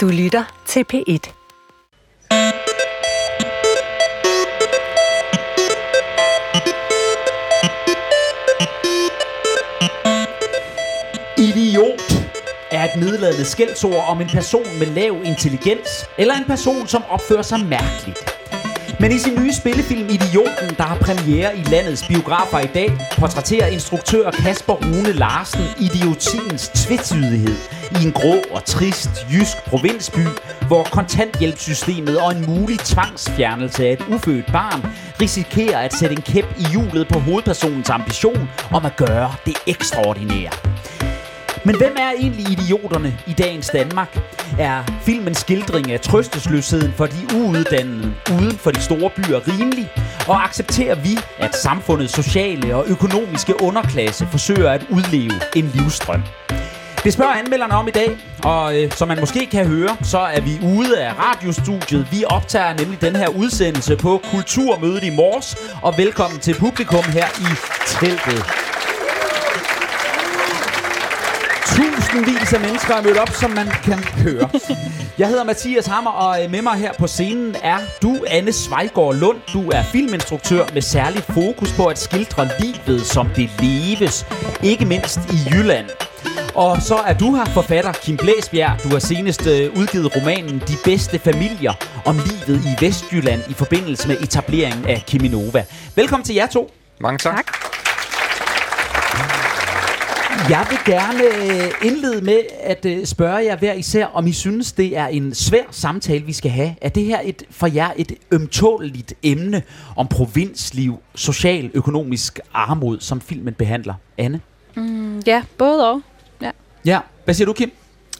Du lytter til P1. Idiot er et nedladende skældsord om en person med lav intelligens, eller en person, som opfører sig mærkeligt. Men i sin nye spillefilm Idioten, der har premiere i landets biografer i dag, portrætterer instruktør Kasper Rune Larsen idiotiens tvetydighed i en grå og trist jysk provinsby, hvor kontanthjælpssystemet og en mulig tvangsfjernelse af et ufødt barn risikerer at sætte en kæp i hjulet på hovedpersonens ambition om at gøre det ekstraordinære. Men hvem er egentlig idioterne i dagens Danmark? Er filmens skildring af trøstesløsheden for de uuddannede uden for de store byer rimelig? Og accepterer vi, at samfundets sociale og økonomiske underklasse forsøger at udleve en livstrøm? Det spørger anmelderne om i dag, og øh, som man måske kan høre, så er vi ude af radiostudiet. Vi optager nemlig den her udsendelse på Kulturmødet i Mors, og velkommen til publikum her i teltet. Tusindvis af mennesker er mødt op, som man kan høre. Jeg hedder Mathias Hammer, og øh, med mig her på scenen er du, Anne Svejgaard Lund. Du er filminstruktør med særligt fokus på at skildre livet, som det leves. Ikke mindst i Jylland. Og så er du her forfatter Kim Blæsbjerg. Du har senest øh, udgivet romanen De bedste familier om livet i Vestjylland i forbindelse med etableringen af Kiminova. Velkommen til jer to. Mange tak. tak. Jeg vil gerne øh, indlede med at øh, spørge jer hver især, om I synes, det er en svær samtale, vi skal have. Er det her et, for jer et ømtåligt emne om provinsliv, social, økonomisk armod, som filmen behandler? Anne? Mm, ja, både og. Ja. Hvad siger du, Kim?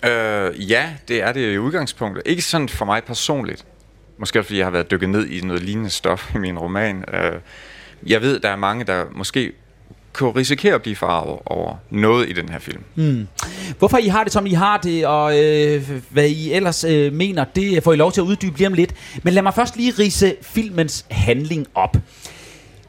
Øh, ja, det er det i udgangspunktet. Ikke sådan for mig personligt. Måske fordi jeg har været dykket ned i noget lignende stof i min roman. Øh, jeg ved, der er mange, der måske kunne risikere at blive farvet over noget i den her film. Mm. Hvorfor I har det, som I har det, og øh, hvad I ellers øh, mener, det får I lov til at uddybe lige om lidt. Men lad mig først lige rise filmens handling op.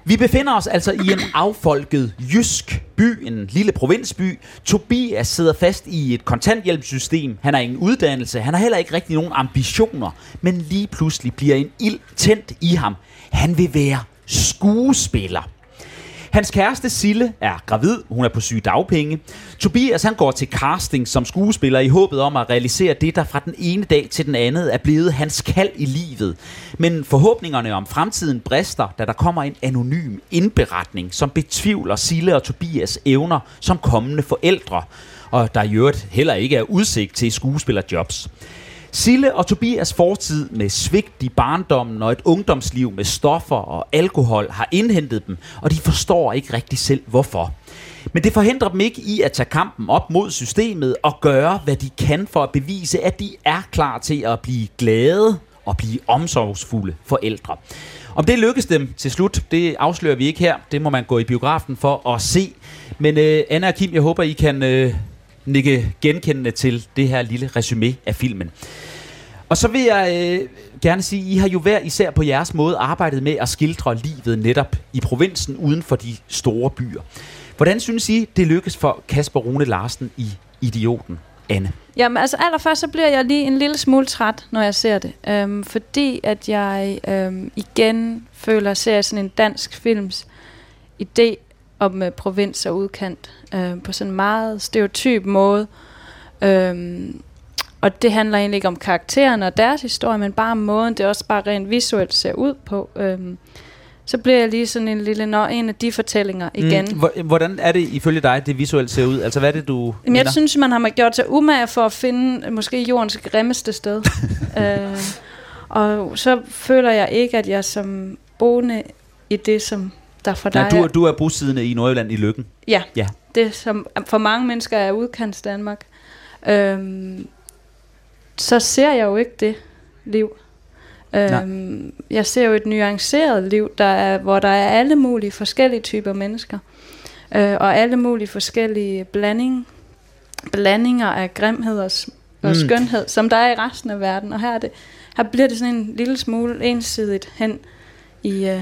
Vi befinder os altså i en affolket jysk by, en lille provinsby. Tobias sidder fast i et kontanthjælpssystem. Han har ingen uddannelse, han har heller ikke rigtig nogen ambitioner. Men lige pludselig bliver en ild tændt i ham. Han vil være skuespiller. Hans kæreste Sille er gravid, hun er på syge dagpenge. Tobias han går til casting som skuespiller i håbet om at realisere det, der fra den ene dag til den anden er blevet hans kald i livet. Men forhåbningerne om fremtiden brister, da der kommer en anonym indberetning, som betvivler Sille og Tobias evner som kommende forældre. Og der i øvrigt heller ikke er udsigt til skuespillerjobs. Sille og Tobias fortid med svigt i barndommen og et ungdomsliv med stoffer og alkohol har indhentet dem, og de forstår ikke rigtig selv hvorfor. Men det forhindrer dem ikke i at tage kampen op mod systemet og gøre, hvad de kan for at bevise, at de er klar til at blive glade og blive omsorgsfulde forældre. Om det lykkes dem til slut, det afslører vi ikke her. Det må man gå i biografen for at se. Men øh, Anna og Kim, jeg håber, I kan øh, nikke genkendende til det her lille resume af filmen. Og så vil jeg øh, gerne sige, I har jo hver især på jeres måde arbejdet med at skildre livet netop i provinsen uden for de store byer. Hvordan synes I, det lykkes for Kasper Rune Larsen i Idioten? Anne? Jamen altså allerførst så bliver jeg lige en lille smule træt, når jeg ser det. Øhm, fordi at jeg øhm, igen føler, at ser sådan en dansk films idé om øh, provins og udkant øh, på sådan en meget stereotyp måde. Øhm, og det handler egentlig ikke om karaktererne og deres historie, men bare om måden, det også bare rent visuelt ser ud på. Øhm, så bliver jeg lige sådan en lille, når en af de fortællinger mm, igen. Mm, hvordan er det ifølge dig, det visuelt ser ud? Altså hvad er det, du Jamen, Jeg synes, man har gjort sig umage for at finde måske jordens grimmeste sted. øh, og så føler jeg ikke, at jeg som boende i det, som der for dig... Nej, du, du er bosiddende i Nordjylland i Lykken. Ja, ja, det som for mange mennesker er udkants Danmark. Øhm, så ser jeg jo ikke det liv. Øhm, jeg ser jo et nuanceret liv, der er, hvor der er alle mulige forskellige typer mennesker. Øh, og alle mulige forskellige blanding, blandinger af grimhed og, og mm. skønhed, som der er i resten af verden. Og her, er det, her bliver det sådan en lille smule ensidigt hen i øh,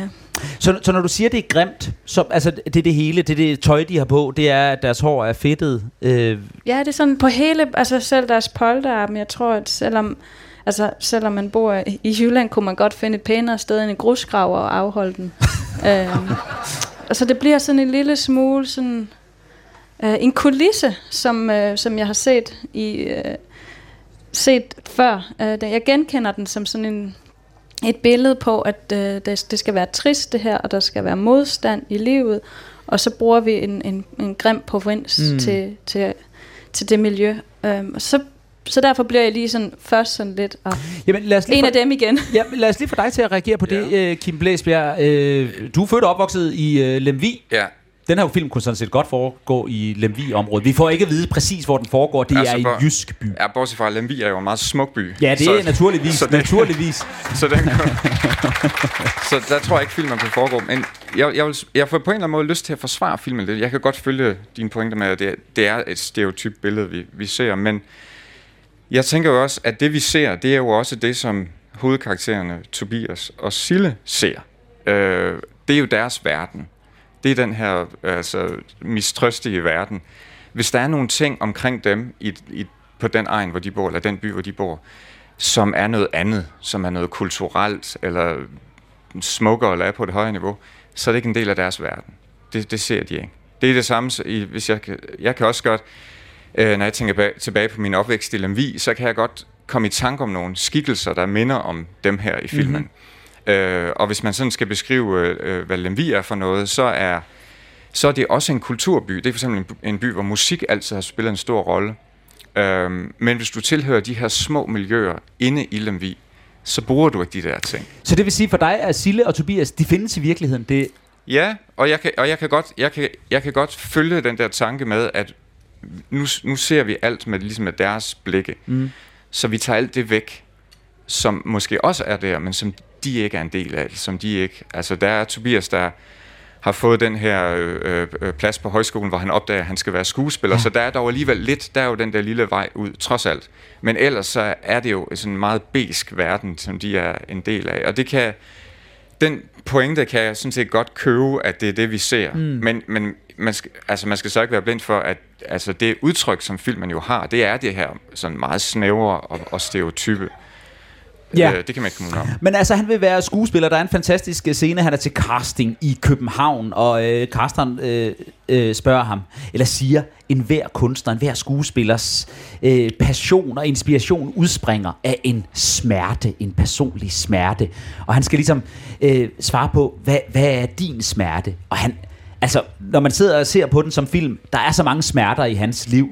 Så, så når du siger, det er grimt, så, altså det er det hele, det er det tøj, de har på, det er, at deres hår er fedtet. Øh, Ja, det er sådan på hele, altså selv deres polterarm, jeg tror, at selvom, altså selvom man bor i- Jylland, kunne man godt finde et pænere sted end en grusgrav og afholde den. øhm, altså det bliver sådan en lille smule sådan, øh, en kulisse, som, øh, som jeg har set i, øh, set før. Øh, jeg genkender den som sådan en, et billede på, at øh, det, det skal være trist det her, og der skal være modstand i livet, og så bruger vi en, en, en grim provins Mm. til, til, til det miljø. Øhm, og så, så derfor bliver jeg lige sådan først sådan lidt, og jamen, lad os lige en få- af dem igen. Ja, lad os lige få dig til at reagere på det, øh, Kim Blæsbjerg. Øh, du er født og opvokset i øh, Lemvi. Ja, Den her film kunne sådan set godt foregå i Lemvi-området. Vi får ikke at vide præcis, hvor den foregår. Det Altså, er hvor- en jysk by. ja bortset fra, at Lemvi er jo en meget smuk by. Ja, det er naturligvis. så det- naturligvis. Så, den, så der tror jeg ikke, filmen kan foregå. Men jeg, jeg, vil, jeg får på en eller anden måde lyst til at forsvare filmen lidt. Jeg kan godt følge dine pointer med, at det, det er et stereotyp billede, vi, vi ser. Men jeg tænker jo også, at det vi ser, det er jo også det, som hovedkaraktererne Tobias og Sille ser. Øh, det er jo deres verden. Det er den her altså, mistrøstige verden. Hvis der er nogle ting omkring dem i, i, på den egen, hvor de bor, eller den by, hvor de bor, som er noget andet, som er noget kulturelt, eller smukkere eller er på et højere niveau, så er det ikke en del af deres verden. Det, det ser de ikke. Det er det samme, hvis jeg jeg kan også godt, øh, når jeg tænker tilbage på min opvækst i Lemvi, så kan jeg godt komme i tanke om nogle skikkelser, der minder om dem her i filmen. Mm-hmm. Øh, og hvis man sådan skal beskrive, øh, hvad Lemvi er for noget, så er, så er det også en kulturby. Det er for eksempel en, by- en by, hvor musik altid har spillet en stor rolle. Øhm, men hvis du tilhører de her små miljøer inde i Lemvi, så bruger du ikke de der ting. Så det vil sige for dig, at Sille og Tobias, de findes i virkeligheden. Det, Ja, og jeg kan, og jeg kan, godt, jeg kan, jeg kan godt følge den der tanke med, at nu, nu ser vi alt med, ligesom med deres blikke. Mm. Så vi tager alt det væk, som måske også er der, men som de ikke er en del af. Som de ikke, altså der er Tobias, der har fået den her øh, øh, plads på højskolen, hvor han opdager, at han skal være skuespiller. Ja. Så der er dog alligevel lidt, der er jo den der lille vej ud, trods alt. Men ellers så er det jo sådan en meget besk verden, som de er en del af. Og det kan, den pointe kan jeg sådan set godt købe, at det er det, vi ser. Mm. Men, men man, skal, altså, man skal så ikke være blind for, at altså, det udtryk, som filmen jo har, det er det her sådan meget snævre og, og stereotype. Ja. Øh, det kan man ikke komme ud om. Men altså, han vil være skuespiller. Der er en fantastisk øh, scene, han er til casting i København, og øh, casteren øh, øh, spørger ham, eller siger, en hver kunstner, en hver skuespillers øh, passion og inspiration udspringer af en smerte, en personlig smerte. Og han skal ligesom øh, svare på, hvad, hvad er din smerte? Og han, altså, når man sidder og ser på den som film, der er så mange smerter i hans liv,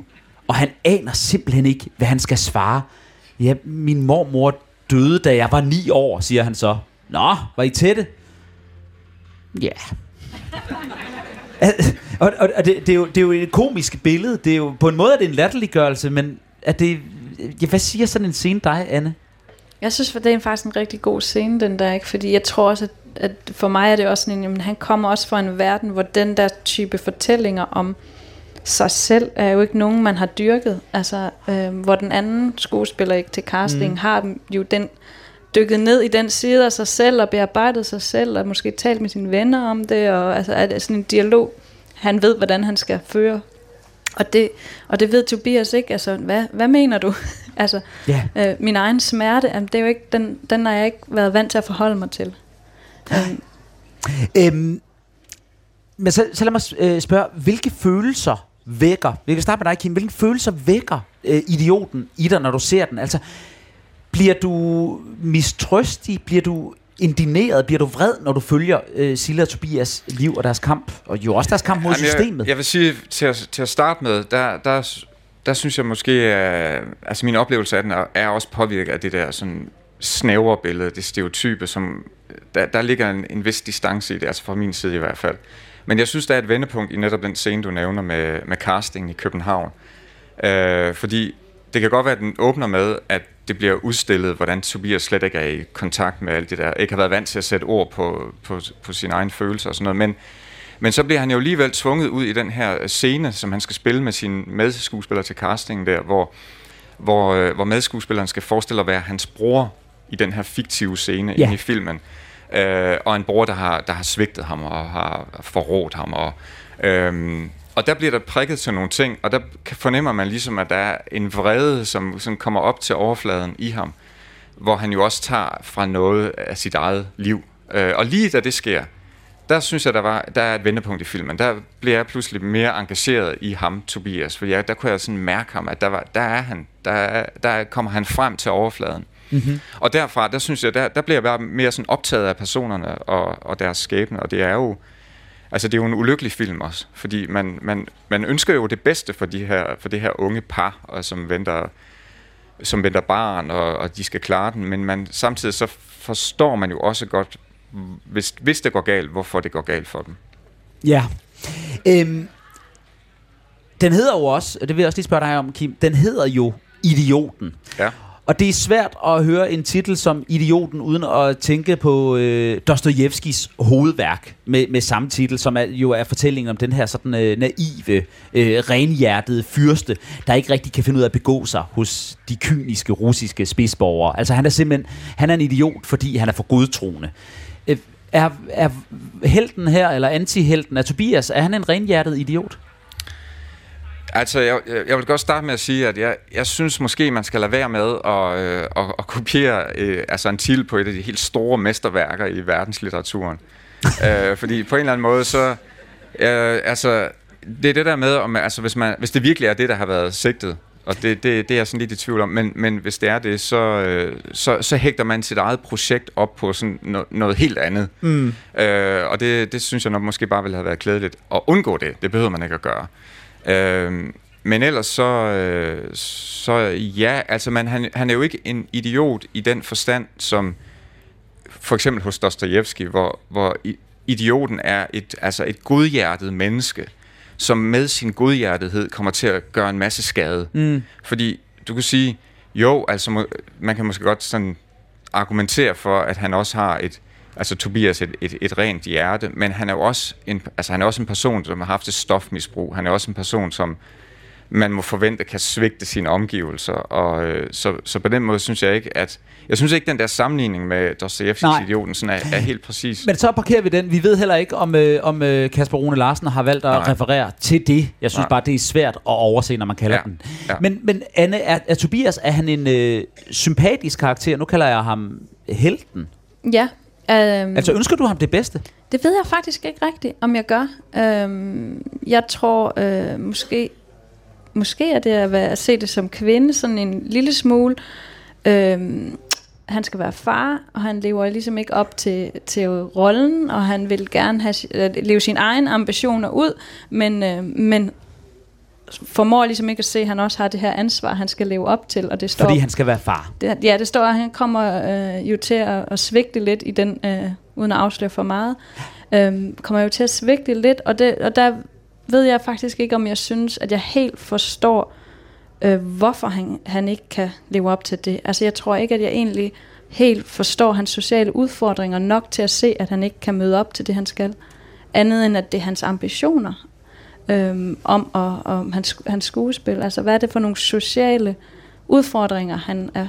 og han aner simpelthen ikke, hvad han skal svare. Ja, min mormor døde, da jeg var ni år, siger han så. Nå, var I tætte? Ja. og og, og det, det, er jo, det er jo et komisk billede. Det er jo, på en måde er det en latterliggørelse, men er det, ja, hvad siger sådan en scene dig, Anne? Jeg synes, det er faktisk en rigtig god scene, den der, ikke? Fordi jeg tror også, at, at for mig er det også sådan en, jamen, han kommer også fra en verden, hvor den der type fortællinger om sig selv er jo ikke nogen, man har dyrket. Altså, øh, hvor den anden skuespiller ikke til casting mm. har jo den dykket ned i den side af sig selv og bearbejdet sig selv og måske talt med sine venner om det. Og altså er det sådan en dialog han ved hvordan han skal føre? Og det og det ved Tobias ikke. Altså hvad hvad mener du? Altså Ja. øh, min egen smerte jamen, det er jo ikke den den har jeg ikke været vant til at forholde mig til. Øhm, Øhm, men så, så lad mig øh, spørge, hvilke følelser vækker, vi kan starte med dig, Kim, hvilke følelser vækker øh, idioten i dig, når du ser den? Altså, bliver du mistrøstig? Bliver du indigneret? Bliver du vred, når du følger øh, Silla og Tobias liv og deres kamp? Og jo også deres kamp mod Jamen, systemet. Jeg, jeg vil sige, til at, til at starte med, der, der, der synes jeg måske, at altså min oplevelse af den er, er også påvirket af det der sådan snævre billede, det stereotype, som der, der ligger en, en vis distance i det, altså fra min side i hvert fald. Men jeg synes, der er et vendepunkt i netop den scene, du nævner med, med castingen i København. Øh, fordi det kan godt være, at den åbner med, at det bliver udstillet, hvordan Tobias slet ikke er i kontakt med alt det der, ikke har været vant til at sætte ord på, på, på sine egne følelser og sådan noget, men, men så bliver han jo alligevel tvunget ud i den her scene, som han skal spille med sine medskuespillere til castingen der, hvor, hvor, øh, hvor medskuespilleren skal forestille at være hans bror i den her fiktive scene ja. inde i filmen øh, og en bror, der har, der har svigtet ham og har forrådt ham. Og, øh, og der bliver der prikket til nogle ting, og der fornemmer man ligesom, at der er en vrede, som, som kommer op til overfladen i ham, hvor han jo også tager fra noget af sit eget liv. Øh, og lige da det sker, der synes jeg, der, var, der er et vendepunkt i filmen. Der bliver jeg pludselig mere engageret i ham, Tobias, for jeg, der kunne jeg sådan mærke ham, at der, var, der er han. Der, der kommer han frem til overfladen. Mm-hmm. Og derfra, der synes jeg, der, der bliver jeg bare mere sådan optaget af personerne og, og deres skæbne, og det er jo, altså det er jo en ulykkelig film også, fordi man, man, man ønsker jo det bedste for, de her, for det her unge par, og som venter som venter barn, og, og de skal klare den, men man, samtidig så forstår man jo også godt, hvis, hvis det går galt, hvorfor det går galt for dem. Ja. Øhm, den hedder jo også, og det vil jeg også lige spørge dig om, Kim, den hedder jo Idioten. Ja. Og det er svært at høre en titel som Idioten, uden at tænke på øh, Dostojevskis hovedværk med, med samme titel, som er, jo er fortællingen om den her sådan øh, naive, øh, renhjertede fyrste, der ikke rigtig kan finde ud af at begå sig hos de kyniske russiske spidsborgere. Altså han er simpelthen han er en idiot, fordi han er for godtroende. Øh, er, er helten her, eller antihelten af Tobias, er han en renhjertet idiot? Altså, jeg, jeg vil godt starte med at sige, at jeg, jeg synes måske, man skal lade være med at, øh, at, at kopiere øh, altså en til på et af de helt store mesterværker i verdenslitteraturen. øh, fordi på en eller anden måde, så... Øh, altså, det er det der med, om, altså, hvis, man, hvis det virkelig er det, der har været sigtet, og det, det, det er jeg sådan lidt i tvivl om, men, men hvis det er det, så, øh, så, så hægter man sit eget projekt op på sådan no, noget helt andet. Mm. Øh, og det, det synes jeg nok måske bare ville have været klædeligt. at undgå det, det behøver man ikke at gøre. Øh, men ellers så, øh, så ja, altså man, han, han er jo ikke en idiot i den forstand, som for eksempel hos Dostojevski, hvor, hvor idioten er et, altså et godhjertet menneske, som med sin godhjertethed kommer til at gøre en masse skade. Mm. Fordi du kan sige, jo, altså man kan måske godt sådan argumentere for, at han også har et, altså Tobias et, et, et rent hjerte, men han er jo også en, altså han er også en person, som har haft et stofmisbrug. Han er også en person, som man må forvente kan svigte sine omgivelser. Og, øh, så, så på den måde synes jeg ikke, at... Jeg synes ikke, den der sammenligning med Dostojevskis idioten sådan er, er helt præcis. Men så parkerer vi den. Vi ved heller ikke, om, øh, om øh, Kasper Rune Larsen har valgt at Nej. referere til det. Jeg synes Nej. bare, det er svært at overse, når man kalder ja. den. Ja. Men, men Anne, er, er Tobias, er han en øh, sympatisk karakter? Nu kalder jeg ham helten. Ja, Um, altså ønsker du ham det bedste? Det ved jeg faktisk ikke rigtigt, om jeg gør. Um, jeg tror uh, måske, måske er det at, være, at se det som kvinde sådan en lille smule. Um, han skal være far, og han lever ligesom ikke op til, til rollen, og han vil gerne have, leve sine egne ambitioner ud, men, uh, men formår ligesom ikke at se, at han også har det her ansvar, han skal leve op til. Og det står, Fordi han skal være far. Det, ja, det står, at han kommer øh, jo til at, at svigte lidt i den, øh, uden at afsløre for meget, øh, kommer jo til at svigte lidt, og, det, og der ved jeg faktisk ikke, om jeg synes, at jeg helt forstår, øh, hvorfor han, han ikke kan leve op til det. Altså jeg tror ikke, at jeg egentlig helt forstår hans sociale udfordringer nok til at se, at han ikke kan møde op til det, han skal. Andet end, at det er hans ambitioner øhm, om og, om hans, hans skuespil. Altså, hvad er det for nogle sociale udfordringer, han er,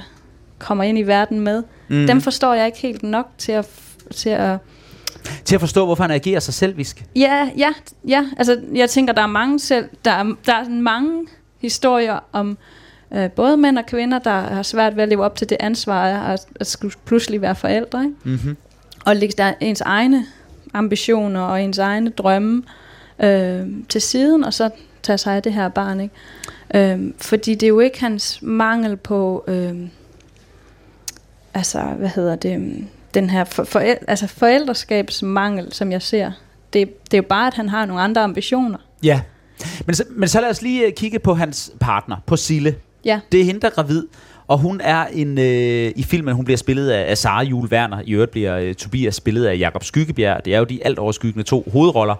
kommer ind i verden med? Mm. Dem forstår jeg ikke helt nok til at, til at til at forstå, hvorfor han agerer så selvisk. Ja, ja, ja. Altså, jeg tænker, der er mange selv, der er, der er mange historier om øh, både mænd og kvinder, der har svært ved at leve op til det ansvar at, at skulle pludselig være forældre. Ikke? Mm-hmm. Og lægge der ens egne ambitioner og ens egne drømme øh, til siden, og så tage sig af det her barn. Ikke? Øh, fordi det er jo ikke hans mangel på, øh, altså, hvad hedder det, den her for, for, altså forældreskabsmangel, som jeg ser. Det, det er jo bare, at han har nogle andre ambitioner. Ja, men så, men så lad os lige øh, kigge på hans partner, på Sille. Ja. Det er hende, der er gravid. Og hun er en øh, i filmen, hun bliver spillet af, af Sara Jule Werner. I øvrigt bliver øh, Tobias spillet af Jakob Skyggebjerg. Det er jo de alt overskyggende to hovedroller.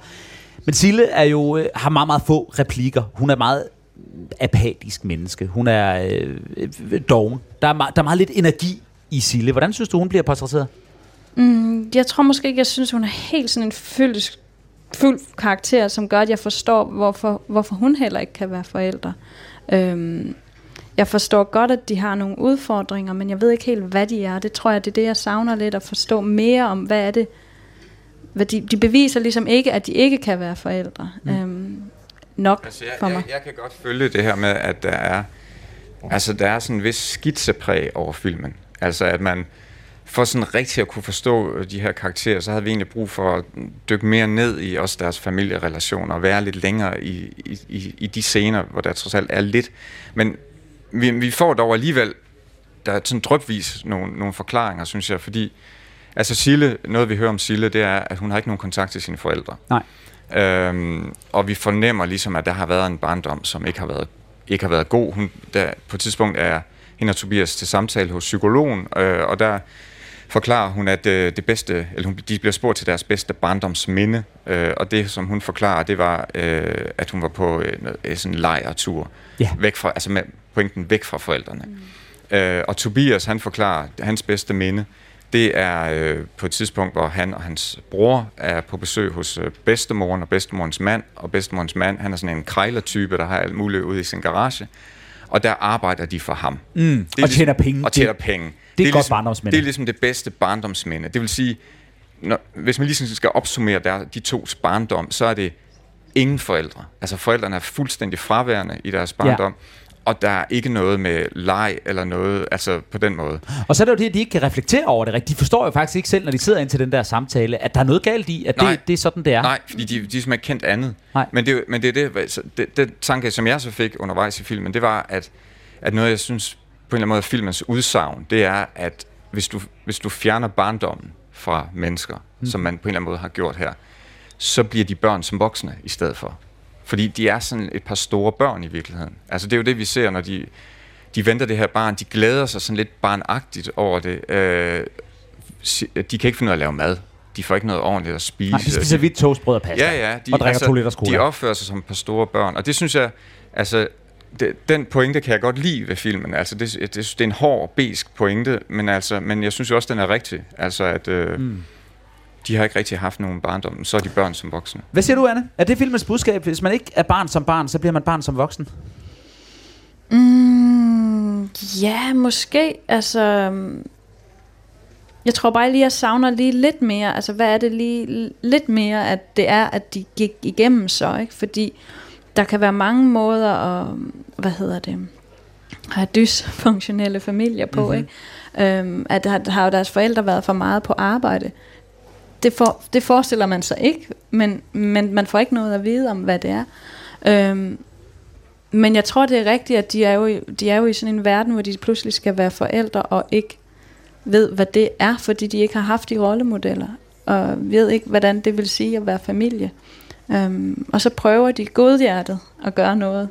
Men Sille er jo, øh, har meget, meget få replikker. Hun er meget apatisk menneske. Hun er øh, øh doven. Der er, der er meget lidt energi i Sille. Hvordan synes du, hun bliver portrætteret? Mm, jeg tror måske ikke, jeg synes, hun er helt sådan en fyldt, fuld karakter, som gør, at jeg forstår, hvorfor, hvorfor hun heller ikke kan være forældre. Øhm, jeg forstår godt, at de har nogle udfordringer, men jeg ved ikke helt, hvad de er. Det tror jeg, det er det, jeg savner lidt, at forstå mere om, hvad er det, hvad de, de beviser ligesom ikke, at de ikke kan være forældre. Mm. Øhm, nok Altså, jeg, for mig. jeg, jeg kan godt følge det her med, at der er, altså, der er sådan en vis skitsepræg over filmen. Altså, at man for sådan rigtig at kunne forstå øh, de her karakterer, så havde vi egentlig brug for at dykke mere ned i også deres familierelationer, og være lidt længere i, i, i, i de scener, hvor der trods alt er lidt. Men vi, vi får dog alligevel, der er sådan drøbvis nogle, nogle forklaringer, synes jeg, fordi altså Sille, noget vi hører om Sille, det er, at hun har ikke nogen kontakt til sine forældre. Nej. Øhm, og vi fornemmer ligesom, at der har været en barndom, som ikke har været, ikke har været god. Hun, der, på et tidspunkt er hende og Tobias til samtale hos psykologen, øh, og der forklarer hun, at øh, det bedste, eller hun, de bliver spurgt til deres bedste barndomsminde, øh, og det, som hun forklarer, det var, øh, at hun var på øh, noget- sådan en lejrtur, Ja. væk fra, altså med pointen væk fra forældrene. Mm. Øh, og Tobias, han forklarer, at hans bedste minde, det er øh, på et tidspunkt, hvor han og hans bror er på besøg hos øh, bedstemoren og bedstemorens mand, og bedstemorens mand, han er sådan en krejlertype, der har alt muligt ude i sin garage, og der arbejder de for ham. Mm. Det er Og tjener penge. Og tjener Det- penge. det er et godt ligesom, barndomsminde. Det er ligesom det bedste barndomsminde. Det vil sige, når, hvis man ligesom skal opsummere der, de tos barndom, så er det ingen forældre. Altså forældrene er fuldstændig fraværende i deres barndom, ja. Og der er ikke noget med leg eller noget, altså på den måde. Og så er det jo det, at de ikke kan reflektere over det rigtigt. De forstår jo faktisk ikke selv, når de sidder ind til den der samtale, at der er noget galt i, at Nej. det, det er sådan, det er. Nej, fordi de, de er simpelthen ikke kendt andet. Nej. Men det, er men det er det, det, det tanke, som jeg så fik undervejs i filmen, det var, at, at noget, jeg synes på en eller anden måde, filmens udsagn, det er, at hvis du, hvis du fjerner barndommen fra mennesker, mm. som man på en eller anden måde har gjort her, så bliver de børn som voksne i stedet for. Fordi de er sådan et par store børn i virkeligheden. Altså det er jo det, vi ser, når de, de venter det her barn. De glæder sig sådan lidt barnagtigt over det. Øh, de kan ikke finde ud af at lave mad. De får ikke noget ordentligt at spise. Nej, de spiser hvidt toastbrød og pasta. Ja, ja. De, og drikker to liters cola. De opfører sig som et par store børn, og det synes jeg, altså, det, den pointe kan jeg godt lide ved filmen. Altså, det, det, det er en hård, besk pointe, men, altså, men jeg synes jo også, den er rigtig. Altså, at øh, mm. De har ikke rigtig haft nogen barndom, så er de børn som voksne. Hvad siger du, Anne? Er det filmens budskab? Hvis man ikke er barn som barn, så bliver man barn som voksen? Mm, ja, måske. Altså, jeg tror bare lige, jeg savner lige lidt mere. Altså, hvad er det lige lidt mere, at det er, at de gik igennem så, ikke? Fordi der kan være mange måder at, hvad hedder det, have dysfunktionelle familier på, Mhm. mm-hmm. ikke? Øhm, at der, der har jo deres forældre været for meget på arbejde. Det, for, det forestiller man sig ikke, men, men man får ikke noget at vide om, hvad det er. Øhm, men jeg tror, det er rigtigt, at de er, jo, i- de er jo i sådan en verden, hvor de pludselig skal være forældre og ikke ved, hvad det er, fordi de ikke har haft de rollemodeller, og ved ikke, hvordan det vil sige at være familie. Øhm, og så prøver de godhjertet at gøre noget.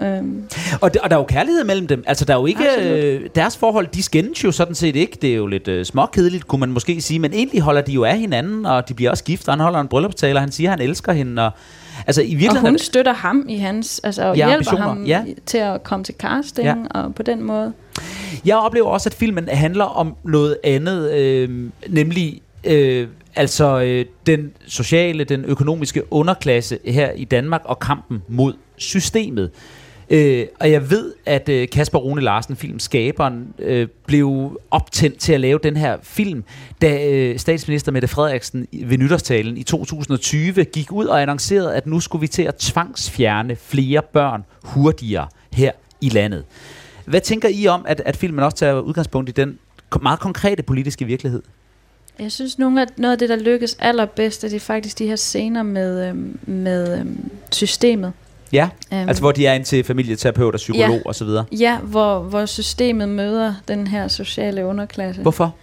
Um, Og, og der er jo kærlighed mellem dem. Altså, der er jo ikke... Øh, deres forhold, de skændes jo sådan set ikke. Det er jo lidt øh, småkedeligt, kunne man måske sige. Men egentlig holder de jo af hinanden, og de bliver også gift. Og han holder en bryllupstale, og han siger, at han elsker hende. Og, altså, i og virkeligheden... hun støtter ham i hans, altså og Ja, hjælper ambitioner, ham ja. til at komme til casting, Ja. og på den måde. Jeg oplever også, at filmen handler om noget andet, øh, nemlig øh, altså øh, den sociale, den økonomiske underklasse her i Danmark og kampen mod systemet. Øh, og jeg ved, at øh, Kasper Rune Larsen, filmskaberen, øh, blev optændt til at lave den her film, da øh, statsminister Mette Frederiksen i- ved nytårstalen i 2020 gik ud og annoncerede, at nu skulle vi til at tvangsfjerne flere børn hurtigere her i landet. Hvad tænker I om, at, at filmen også tager udgangspunkt i den meget konkrete politiske virkelighed? Jeg synes, nogle af, noget af det, der lykkes allerbedst, det er faktisk de her scener med, øhm, med øhm, systemet. Ja, Øhm, altså hvor de er ind til familieterapeut og psykolog Ja. og så videre. Ja, hvor, hvor systemet møder den her sociale underklasse. Hvorfor?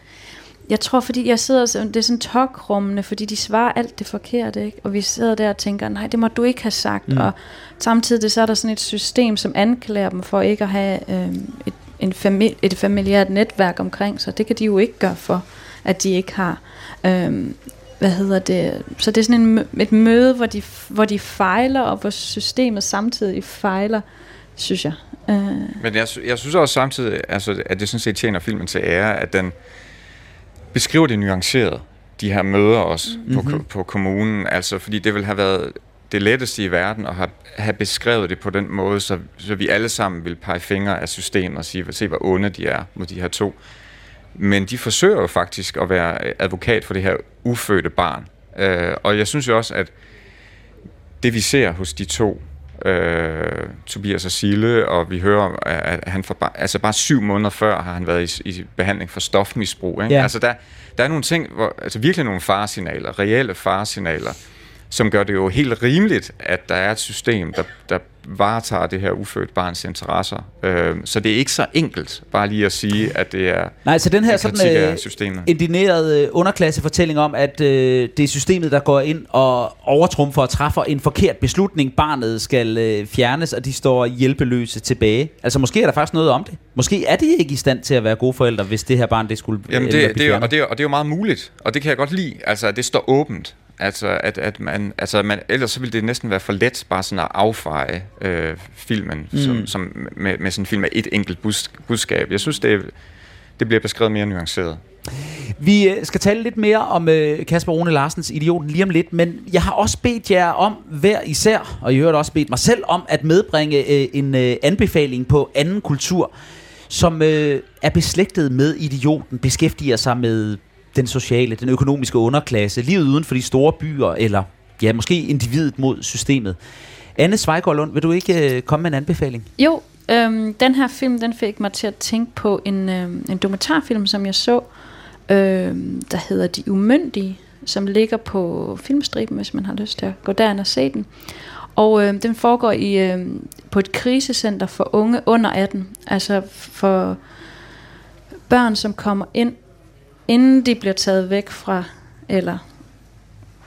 Jeg tror, fordi jeg sidder, så- det er sådan tokrummende, fordi de svarer alt det forkerte, ikke? Og vi sidder der og tænker, nej, det må du ikke have sagt. Mm. Og samtidig så er der sådan et system, som anklager dem for ikke at have øhm, et, en famili- et familiært netværk omkring sig. Det kan de jo ikke gøre for, at de ikke har. Øhm, hvad hedder det? Så det er sådan en, et møde, hvor de, hvor de fejler, og hvor systemet samtidig fejler, synes jeg. Øh, Men jeg, jeg synes også samtidig, altså, at det sådan set tjener filmen til ære, at den beskriver det nuanceret, de her møder også mm-hmm. på, på kommunen. Altså, fordi det vil have været det letteste i verden at have, have beskrevet det på den måde, så, så vi alle sammen vil pege fingre af systemet og sige, se hvor onde de er mod de her to. Men de forsøger jo faktisk at være advokat for det her ufødte barn. Øh, og jeg synes jo også, at det vi ser hos de to, øh, Tobias og Sille, og vi hører, at han for bare, altså bare syv måneder før har han været i, i behandling for stofmisbrug. Ikke? Ja. Altså der, der er nogle ting, hvor, altså virkelig nogle faresignaler, reelle faresignaler, som gør det jo helt rimeligt, at der er et system, der, der varetager det her ufødt barns interesser. Øh, så det er ikke så enkelt bare lige at sige, at det er Nej, så den her sådan øh, systemet. indigneret øh, underklassefortælling om, at øh, det er systemet, der går ind og overtrumfer og træffer en forkert beslutning. Barnet skal øh, fjernes, og de står hjælpeløse tilbage. Altså måske er der faktisk noget om det. Måske er de ikke i stand til at være gode forældre, hvis det her barn det skulle øh, Jamen eller det, det, og, det er, og det er jo meget muligt, og det kan jeg godt lide, altså at det står åbent. Altså, at, at man, altså man, ellers så ville det næsten være for let bare sådan at affeje øh, filmen mm. som, som med, med sådan en film med et enkelt bus, budskab. Jeg synes, det, det bliver beskrevet mere nuanceret. Vi øh, skal tale lidt mere om øh, Kasper Rune Larsens Idioten lige om lidt, men jeg har også bedt jer om hver især, og jeg har også bedt mig selv om at medbringe øh, en øh, anbefaling på anden kultur, som øh, er beslægtet med Idioten, beskæftiger sig med den sociale, den økonomiske underklasse, livet uden for de store byer, eller ja, måske individet mod systemet. Anne Svejgaard Lund, vil du ikke øh, komme med en anbefaling? Jo, øhm, den her film, den fik mig til at tænke på en, øhm, en dokumentarfilm, som jeg så, øhm, der hedder De Umyndige, som ligger på filmstriben, hvis man har lyst til at gå derind og se den. Og øh, den foregår i, øh, på et krisecenter for unge under 18, altså for børn, som kommer ind, inden de bliver taget væk fra, eller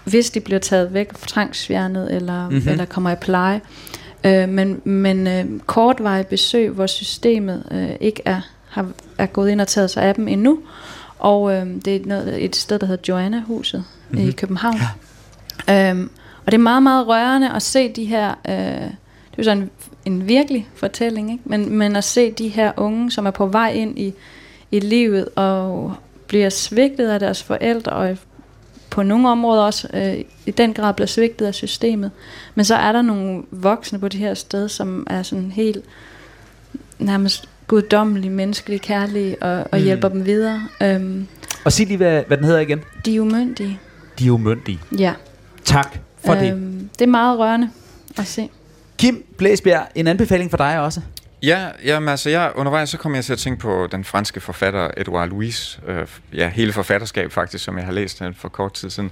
hvis de bliver taget væk, tvangsfjernet, eller, Mhm. mm-hmm. eller kommer i pleje. Øh, men men øh, kortvarige besøg, hvor systemet øh, ikke er, har, er gået ind og taget sig af dem endnu. Og øh, det er noget, et sted, der hedder Joanna-huset mm-hmm. i Mhm. København. Ja. Øhm, og det er meget, meget rørende at se de her... Øh, det er jo sådan en, en virkelig fortælling, ikke? Men, men at se de her unge, som er på vej ind i, i livet og bliver svigtet af deres forældre, og på nogle områder også øh, i den grad bliver svigtet af systemet. Men så er der nogle voksne på det her sted, som er sådan helt nærmest guddommelige, menneskelige, kærlige, og, og Mm. hjælper dem videre. Øhm, Og sig lige, hvad, hvad den hedder igen. de er umyndige. De er umyndige. Ja. Tak for det. øhm, det er meget rørende at se. Kim Blæsbjerg, en anbefaling for dig også. Ja, jamen, altså, jeg, undervejs så kom jeg til at tænke på den franske forfatter Edouard Louis. Øh, ja, hele forfatterskab faktisk, som jeg har læst øh, for kort tid siden.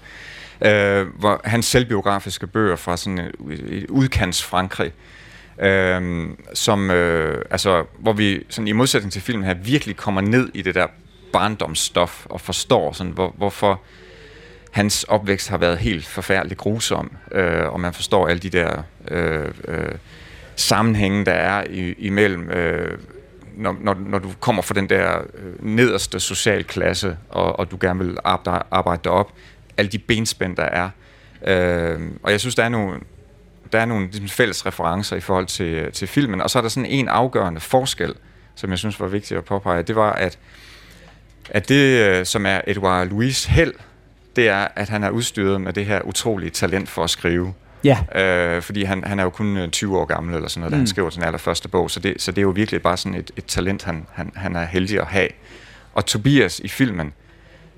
Øh, hvor hans selvbiografiske bøger fra sådan øh, et, et udkants Frankrig. Øh, som, øh, altså, hvor vi sådan, i modsætning til filmen her virkelig kommer ned i det der barndomsstof og forstår, sådan, hvor, hvorfor hans opvækst har været helt forfærdeligt grusom, øh, og man forstår alle de der øh, øh, sammenhænge, der er i, imellem, øh, når, når, når du kommer fra den der øh, nederste socialklasse, og, og du gerne vil arbejde, arbejde dig op, alle de benspænd, der er. Øh, og jeg synes, der er nogle, der er nogle ligesom, fælles referencer i forhold til, til filmen, og så er der sådan en afgørende forskel, som jeg synes var vigtigt at påpege, det var, at, at det, øh, som er Edouard Louis held, det er, at han er udstyret med det her utrolige talent for at skrive. Ja. Øh, fordi han, han er jo kun øh, 20 år gammel eller sådan noget, da Mm. han skriver sin allerførste bog, så det, så det er jo virkelig bare sådan et, et talent, han, han, han er heldig at have. Og Tobias i filmen,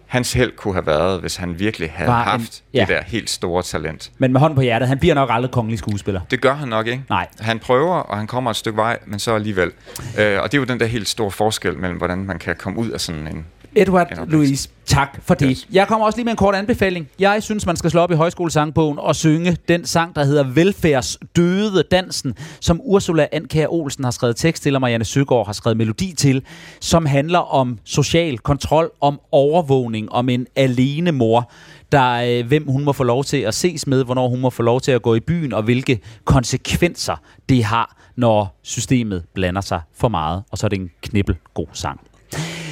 hans held kunne have været, hvis han virkelig havde Var en- haft ja. det der helt store talent. Men med hånden på hjertet, han bliver nok aldrig kongelig skuespiller. Det gør han nok ikke. Nej. Han prøver, og han kommer et stykke vej, men så alligevel. Øh, og det er jo den der helt store forskel mellem, hvordan man kan komme ud af sådan en... Edward. Louise, tak for det. Yes. Jeg kommer også lige med en kort anbefaling. Jeg synes, man skal slå op i højskolesangbogen og synge den sang, der hedder Velfærdsdøde Dansen, som Ursula Andkær Olsen har skrevet tekst til, og Marianne Søgaard har skrevet melodi til, som handler om social kontrol, om overvågning, om en alene mor, der, øh, hvem hun må få lov til at ses med, hvornår hun må få lov til at gå i byen, og hvilke konsekvenser det har, når systemet blander sig for meget. Og så er det en knibbel god sang.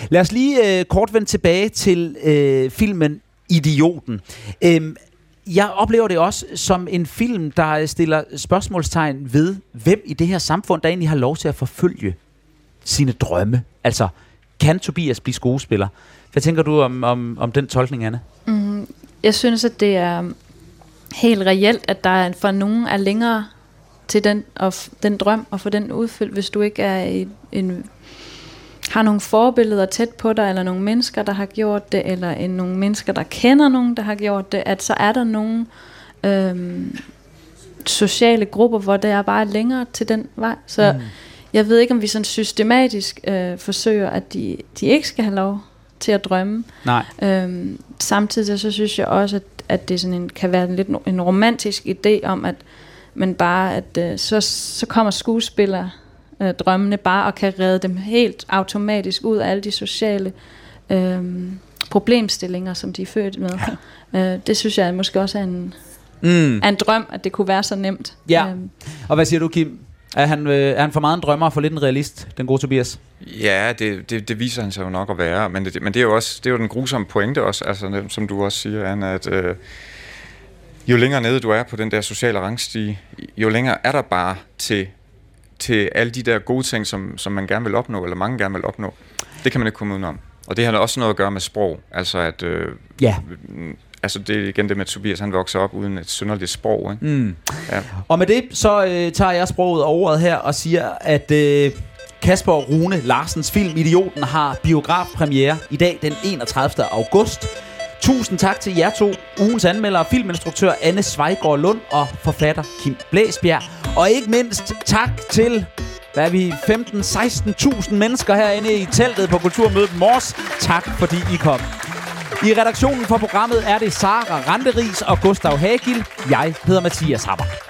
Lad os lige øh, kort vende tilbage til øh, filmen Idioten. Øhm, jeg oplever det også som en film, der stiller spørgsmålstegn ved, hvem i det her samfund, der egentlig har lov til at forfølge sine drømme. Altså, kan Tobias blive skuespiller? Hvad tænker du om, om, om den tolkning, Anne? Mm, jeg synes, at det er helt reelt, at der for nogen er længere til den, og den drøm og få den udfyldt, hvis du ikke er i en har nogle forbilleder tæt på dig, eller nogle mennesker, der har gjort det, eller en, nogle mennesker, der kender nogen, der har gjort det, at så er der nogle øhm, sociale grupper, hvor det er bare længere til den vej. Så mm. jeg ved ikke, om vi sådan systematisk øh, forsøger, at de, de ikke skal have lov til at drømme. Nej. Øhm, samtidig så synes jeg også, at, at det sådan en, kan være en lidt en romantisk idé om, at men bare at øh, så, så kommer skuespillere øh, drømmene bare og kan redde dem helt automatisk ud af alle de sociale øh, problemstillinger, som de er født med. Ja. Øh, det synes jeg måske også er en, mm. er en drøm, at det kunne være så nemt. Ja. Øhm. Og hvad siger du, Kim? Er han, øh, er han for meget en drømmer og for lidt en realist, den gode Tobias? Ja, det, det, det viser han sig jo nok at være, men det, men det er jo også det er jo den grusomme pointe også, altså, som du også siger, Anna, at øh, jo længere nede du er på den der sociale rangstige, jo længere er der bare til til alle de der gode ting, som, som man gerne vil opnå, eller mange gerne vil opnå. Det kan man ikke komme udenom. Og det har også noget at gøre med sprog. Altså at... Øh, ja. Altså det er igen det med Tobias, han vokser op uden et synderligt sprog. Ikke? Mm. Ja. Og med det, så øh, tager jeg sproget over ordet her og siger, at øh, Kasper Rune Larsens film Idioten har biografpremiere i dag den 31. august. Tusind tak til jer to, ugens anmelder, filminstruktør Anne Svejgaard Lund og forfatter Kim Blæsbjerg. Og ikke mindst tak til hvad er vi 15-16.000 mennesker herinde i teltet på Kulturmødet Mors. Tak fordi I kom. I redaktionen for programmet er det Sara Randeris og Gustav Hagil. Jeg hedder Mathias Hammer.